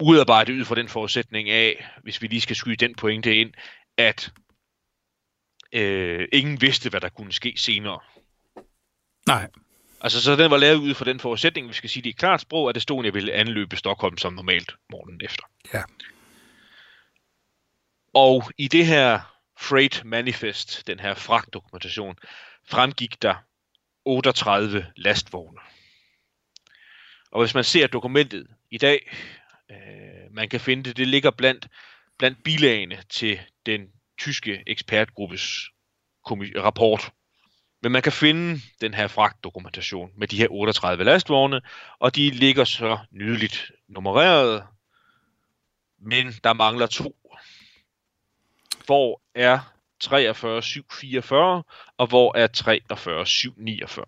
Udarbejdet ud fra den forudsætning af, hvis vi lige skal skyde den pointe ind, at øh, ingen vidste, hvad der kunne ske senere. Nej. Altså, så den var lavet ud fra den forudsætning, vi skal sige det i klart sprog, at Estonia ville anløbe Stockholm som normalt morgenen efter. Ja. Og i det her Freight Manifest, den her fragtdokumentation, fremgik der 38 lastvogne. Og hvis man ser dokumentet i dag, øh, man kan finde det, det ligger blandt, blandt bilagene til den tyske ekspertgruppes rapport. Men man kan finde den her fragtdokumentation med de her 38 lastvogne, og de ligger så nydeligt nummereret, men der mangler to. Hvor er 43744, og hvor er 43749?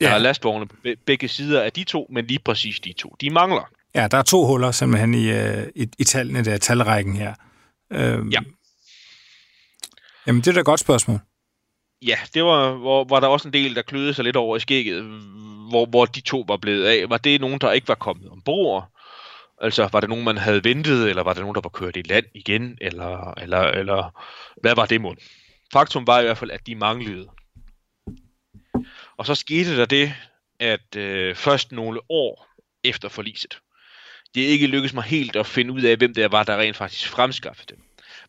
Ja. Der er lastvogne på begge sider af de to, men lige præcis de to, de mangler. Ja, der er to huller simpelthen i, øh, i, i tallene der, talrækken her. Øhm, ja. Jamen, det er da et godt spørgsmål. Ja, det var, hvor, var der også en del, der kløede sig lidt over i skægget, hvor, hvor de to var blevet af. Var det nogen, der ikke var kommet ombord? Altså, var det nogen, man havde ventet, eller var det nogen, der var kørt i land igen, eller, eller, eller hvad var det mod? Faktum var i hvert fald, at de manglede. Og så skete der det, at øh, først nogle år efter forliset, det ikke lykkedes mig helt at finde ud af, hvem der var, der rent faktisk fremskaffede dem.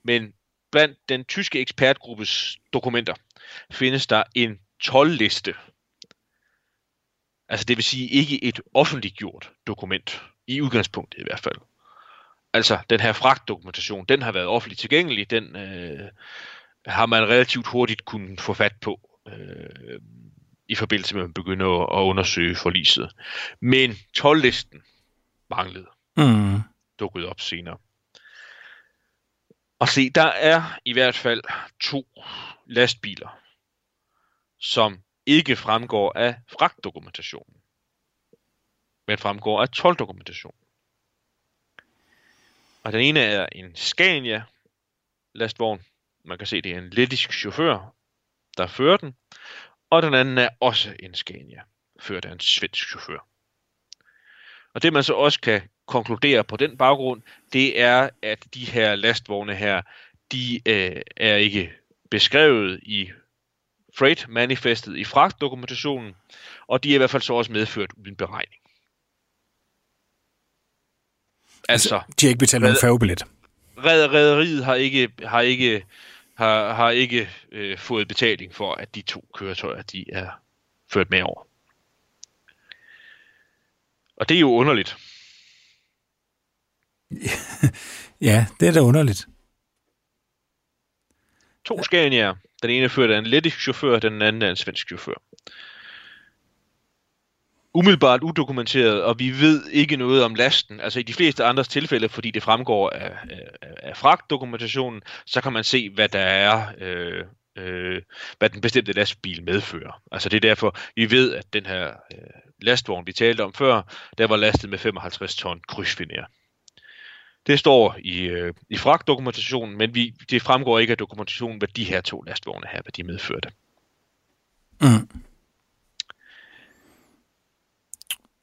Men blandt den tyske ekspertgruppes dokumenter findes der en 12-liste. Altså det vil sige ikke et offentliggjort dokument, i udgangspunktet i hvert fald. Altså den her fragtdokumentation, den har været offentligt tilgængelig, den øh, har man relativt hurtigt kunnet få fat på. Øh, i forbindelse med, at man begynder at undersøge forliset. Men 12-listen manglede. Mm. Dukket op senere. Og se, der er i hvert fald to lastbiler, som ikke fremgår af fragtdokumentationen, men fremgår af 12 dokumentation. Og den ene er en Scania lastvogn. Man kan se, det er en lettisk chauffør, der fører den og den anden er også en Scania, ført af en svensk chauffør. Og det man så også kan konkludere på den baggrund, det er, at de her lastvogne her, de øh, er ikke beskrevet i freight manifestet i fragtdokumentationen, og de er i hvert fald så også medført uden beregning. Altså, altså de har ikke betalt nogen færgebillet. Rederiet har ikke, har ikke har, har ikke øh, fået betaling for, at de to køretøjer de er ført med over. Og det er jo underligt. ja, det er da underligt. To Scania. Den ene ført af en lettisk chauffør, den anden er en svensk chauffør umiddelbart udokumenteret, og vi ved ikke noget om lasten. Altså i de fleste andres tilfælde, fordi det fremgår af, af, af fragtdokumentationen, så kan man se, hvad der er, øh, øh, hvad den bestemte lastbil medfører. Altså det er derfor, vi ved, at den her øh, lastvogn, vi talte om før, der var lastet med 55 ton krydsfiner. Det står i, øh, i fragtdokumentationen, men vi, det fremgår ikke af dokumentationen, hvad de her to lastvogne her, hvad de medførte. Mm.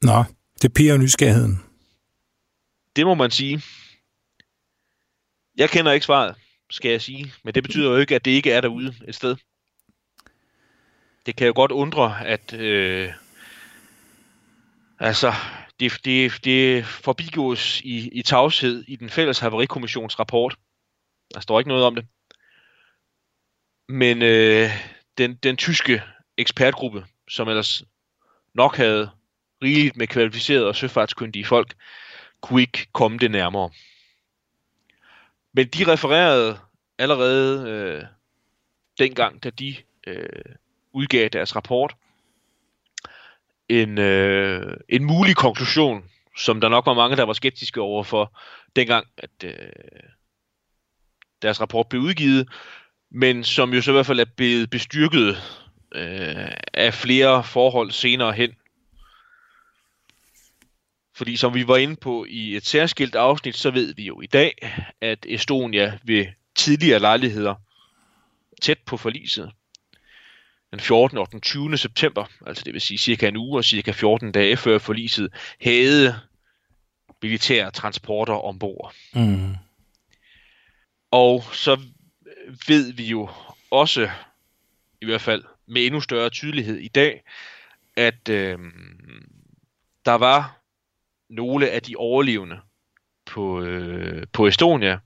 Nå, det piger nysgerrigheden. Det må man sige. Jeg kender ikke svaret, skal jeg sige. Men det betyder jo ikke, at det ikke er derude et sted. Det kan jo godt undre, at, øh, Altså, det, det, det forbigås i, i tavshed i den fælles haverikommissions rapport. Der står ikke noget om det. Men øh, den, den tyske ekspertgruppe, som ellers nok havde rigeligt med kvalificerede og søfartskyndige folk, kunne ikke komme det nærmere. Men de refererede allerede øh, dengang, da de øh, udgav deres rapport, en, øh, en mulig konklusion, som der nok var mange, der var skeptiske over for, dengang, at øh, deres rapport blev udgivet, men som jo så i hvert fald er blevet bestyrket øh, af flere forhold senere hen. Fordi som vi var inde på i et særskilt afsnit, så ved vi jo i dag, at Estonia ved tidligere lejligheder tæt på forliset, den 14. og den 20. september, altså det vil sige cirka en uge og cirka 14 dage før forliset, havde militære transporter ombord. Mm. Og så ved vi jo også, i hvert fald med endnu større tydelighed i dag, at øh, der var nogle af de overlevende på, øh, på Estonia,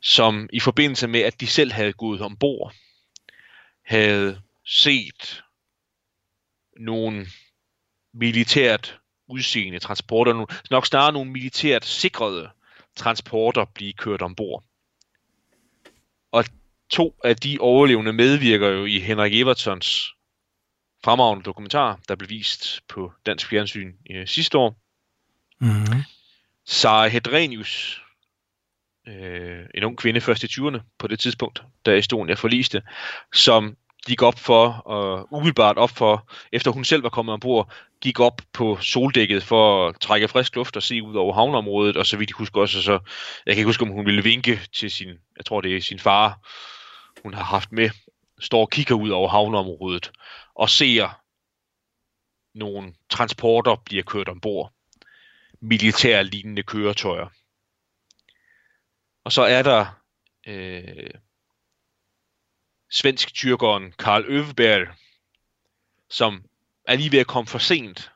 som i forbindelse med, at de selv havde gået ombord, havde set nogle militært udseende transporter, nok snarere nogle militært sikrede transporter blive kørt ombord. Og to af de overlevende medvirker jo i Henrik Evertsons fremragende dokumentar, der blev vist på Dansk Fjernsyn øh, sidste år. Mm-hmm. Sara Hedrenius, øh, en ung kvinde først i 20'erne på det tidspunkt, da Estonia forliste, som gik op for, og umiddelbart op for, efter hun selv var kommet ombord, gik op på soldækket for at trække frisk luft og se ud over havneområdet, og så vidt jeg husker også, så, jeg kan ikke huske, om hun ville vinke til sin, jeg tror det er sin far, hun har haft med, står og kigger ud over havneområdet, og ser nogle transporter bliver kørt ombord militærlignende køretøjer. Og så er der øh, svensk-tyrkeren Karl Øveberg, som er lige ved at komme for sent,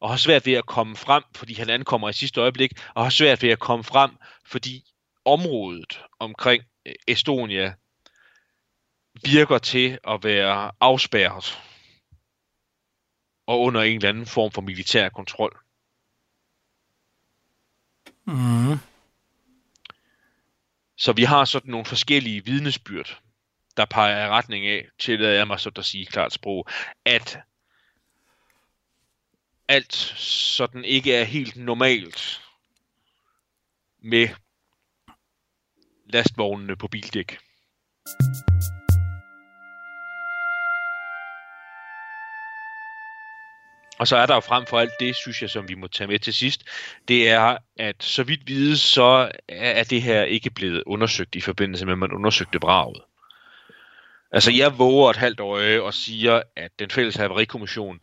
og har svært ved at komme frem, fordi han ankommer i sidste øjeblik, og har svært ved at komme frem, fordi området omkring øh, Estonia virker til at være afspærret og under en eller anden form for militær kontrol. Mm. Så vi har sådan nogle forskellige vidnesbyrd der peger i retning af, til jeg mig så at sige klart sprog, at alt sådan ikke er helt normalt med lastvognene på bildæk. Og så er der jo frem for alt det, synes jeg, som vi må tage med til sidst, det er, at så vidt vides, så er det her ikke blevet undersøgt i forbindelse med, at man undersøgte braget. Altså, jeg våger et halvt øje og siger, at den fælles haverikommission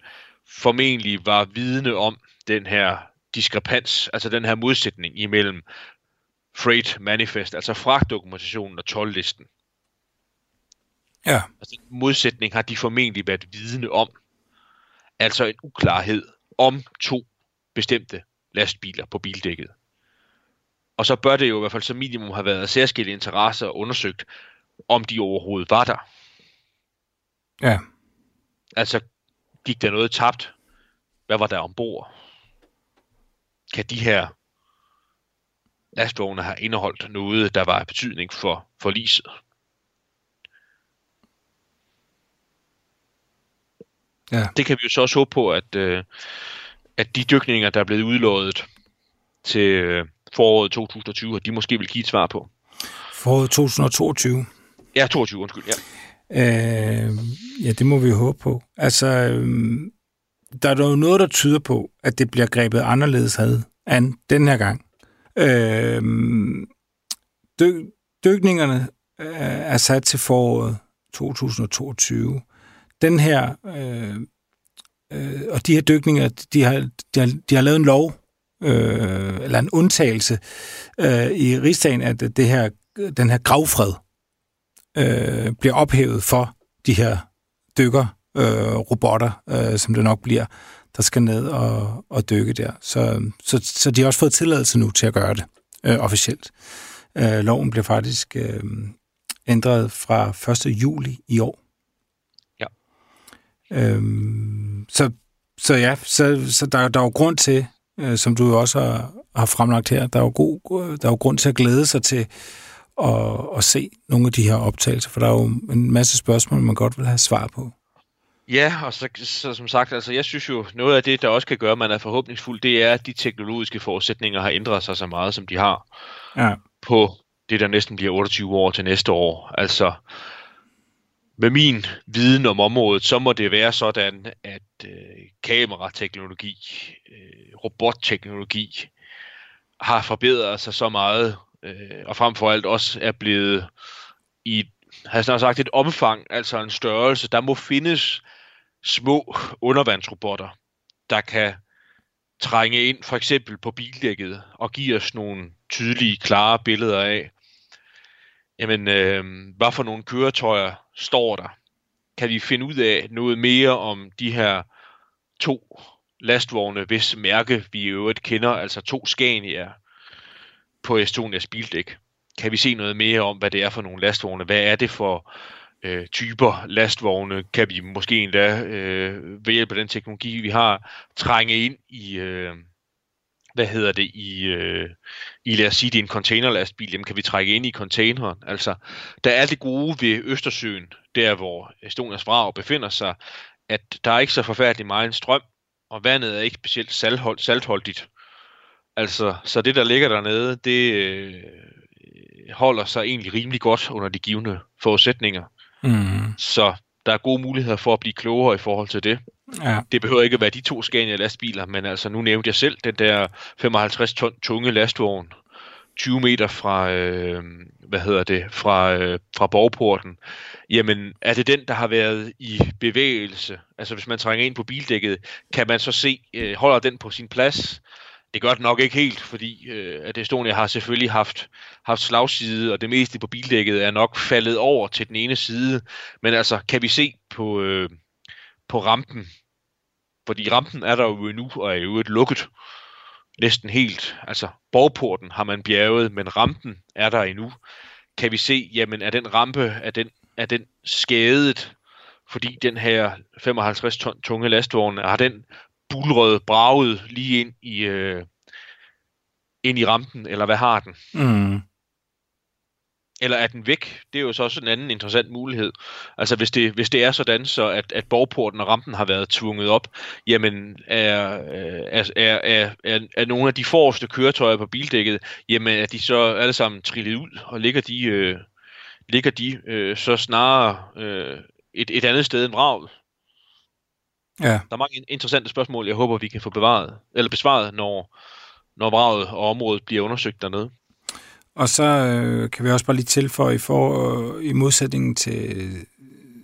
formentlig var vidne om den her diskrepans, altså den her modsætning imellem Freight Manifest, altså fragtdokumentationen og tolvlisten. Ja. Altså den modsætning har de formentlig været vidne om. Altså en uklarhed om to bestemte lastbiler på bildækket. Og så bør det jo i hvert fald som minimum have været særskilte interesser undersøgt, om de overhovedet var der. Ja. Altså, gik der noget tabt? Hvad var der ombord? Kan de her lastvogne have indeholdt noget, der var af betydning for, for liset? Ja. Det kan vi jo så også håbe på, at, øh, at de dykninger, der er blevet udlået til øh, foråret 2020, at de måske vil give et svar på. Foråret 2022? Ja, 22, undskyld, ja. Øh, ja, det må vi håbe på. Altså, øh, der er jo noget, der tyder på, at det bliver grebet anderledes had an den her gang. Øh, dyk, dykningerne øh, er sat til foråret 2022. Den her, øh, øh, og de her dykninger, de har, de har, de har lavet en lov, øh, eller en undtagelse øh, i rigsdagen, at det her, den her gravfred, øh, bliver ophævet for de her dykker, øh, robotter, øh, som det nok bliver, der skal ned og, og dykke der. Så, så, så de har også fået tilladelse nu til at gøre det øh, officielt. Øh, loven bliver faktisk øh, ændret fra 1. juli i år. Øhm, så, så ja, så, så der, der er jo grund til, øh, som du også har, har fremlagt her, der er, jo god, der er jo grund til at glæde sig til at, at se nogle af de her optagelser, for der er jo en masse spørgsmål, man godt vil have svar på. Ja, og så, så som sagt, altså jeg synes jo, noget af det, der også kan gøre, at man er forhåbningsfuld, det er, at de teknologiske forudsætninger har ændret sig så meget, som de har Ja. på det, der næsten bliver 28 år til næste år. Altså, med min viden om området, så må det være sådan, at øh, kamerateknologi, øh, robotteknologi har forbedret sig så meget, øh, og frem for alt også er blevet i har jeg snart sagt et omfang, altså en størrelse. Der må findes små undervandsrobotter, der kan trænge ind for eksempel på bildækket og give os nogle tydelige, klare billeder af, jamen, øh, hvad for nogle køretøjer står der? Kan vi finde ud af noget mere om de her to lastvogne, hvis mærke vi i øvrigt kender, altså to Scania på Estonias bildæk? Kan vi se noget mere om, hvad det er for nogle lastvogne? Hvad er det for øh, typer lastvogne? Kan vi måske endda øh, ved hjælp af den teknologi, vi har, trænge ind i, øh, hvad hedder det, i, øh, i lad os sige, det er en containerlastbil, jamen kan vi trække ind i containeren? Altså, der er det gode ved Østersøen, der hvor Estonias vrag befinder sig, at der er ikke så forfærdelig meget strøm, og vandet er ikke specielt salthold, saltholdigt. Altså, så det, der ligger dernede, det øh, holder sig egentlig rimelig godt under de givende forudsætninger. Mm. Så der er gode muligheder for at blive klogere i forhold til det. Ja. Det behøver ikke at være de to Scania lastbiler, men altså nu nævnte jeg selv den der 55 ton tunge lastvogn, 20 meter fra, øh, hvad hedder det, fra, øh, fra borgporten. Jamen, er det den, der har været i bevægelse? Altså, hvis man trænger ind på bildækket, kan man så se, øh, holder den på sin plads? Det gør det nok ikke helt, fordi øh, at Estonia har selvfølgelig haft, haft slagside, og det meste på bildækket er nok faldet over til den ene side. Men altså, kan vi se på, øh, på rampen, fordi rampen er der jo endnu, og er jo et lukket næsten helt. Altså, borgporten har man bjerget, men rampen er der endnu. Kan vi se, jamen er den rampe, er den, er den skadet, fordi den her 55 ton tunge lastvogn, har den bulrød braget lige ind i, øh, ind i rampen, eller hvad har den? Mm. Eller er den væk? Det er jo så også en anden interessant mulighed. Altså hvis det, hvis det er sådan, så at, at borgporten og rampen har været tvunget op, jamen er, er, er, er, er, er nogle af de forreste køretøjer på bildækket, jamen er de så alle sammen trillet ud, og ligger de, øh, ligger de øh, så snarere øh, et, et andet sted end vraget? Ja. Der er mange interessante spørgsmål, jeg håber, vi kan få bevaret, eller besvaret, når, når vraget og området bliver undersøgt dernede. Og så øh, kan vi også bare lige tilføje, for, øh, i modsætning til,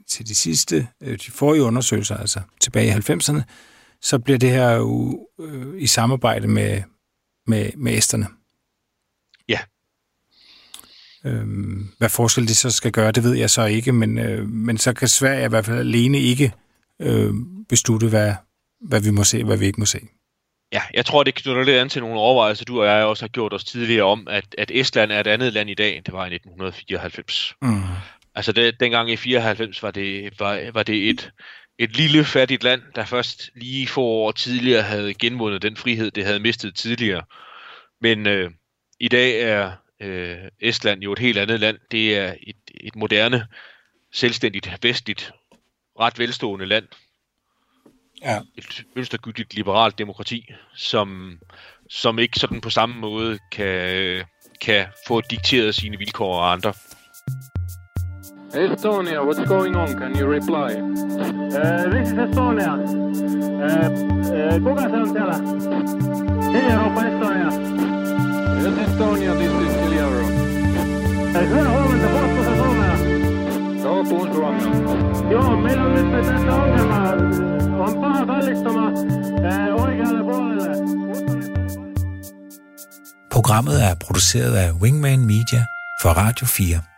til de sidste, øh, de forrige undersøgelser, altså tilbage i 90'erne, så bliver det her jo øh, i samarbejde med, med, med æsterne. Ja. Øhm, hvad forskel det så skal gøre, det ved jeg så ikke, men, øh, men så kan Sverige i hvert fald alene ikke øh, beslutte, hvad, hvad vi må se, hvad vi ikke må se. Ja, jeg tror, det knytter lidt an til nogle overvejelser, du og jeg også har gjort os tidligere om, at, at Estland er et andet land i dag, end det var i 1994. Mm. Altså det, dengang i 94 var det, var, var det et, et lille fattigt land, der først lige få år tidligere havde genvundet den frihed, det havde mistet tidligere. Men øh, i dag er øh, Estland jo et helt andet land. Det er et, et moderne, selvstændigt, vestligt, ret velstående land. Ja. Et mønstergyldigt liberalt demokrati, som, som ikke sådan på samme måde kan, kan få dikteret sine vilkår af andre. Estonia, what's going on? Can you reply? Uh, this is Estonia. Uh, uh, kuka se on siellä? Europa Estonia. Yes, Estonia, this is Kiliaro. Uh, hyvää huomenta? Joo, puhun suomea. Joo, meillä on nyt tässä ongelma. On paha kallistuma uh, oikealle puolelle. Programmet er produceret af Wingman Media for Radio 4.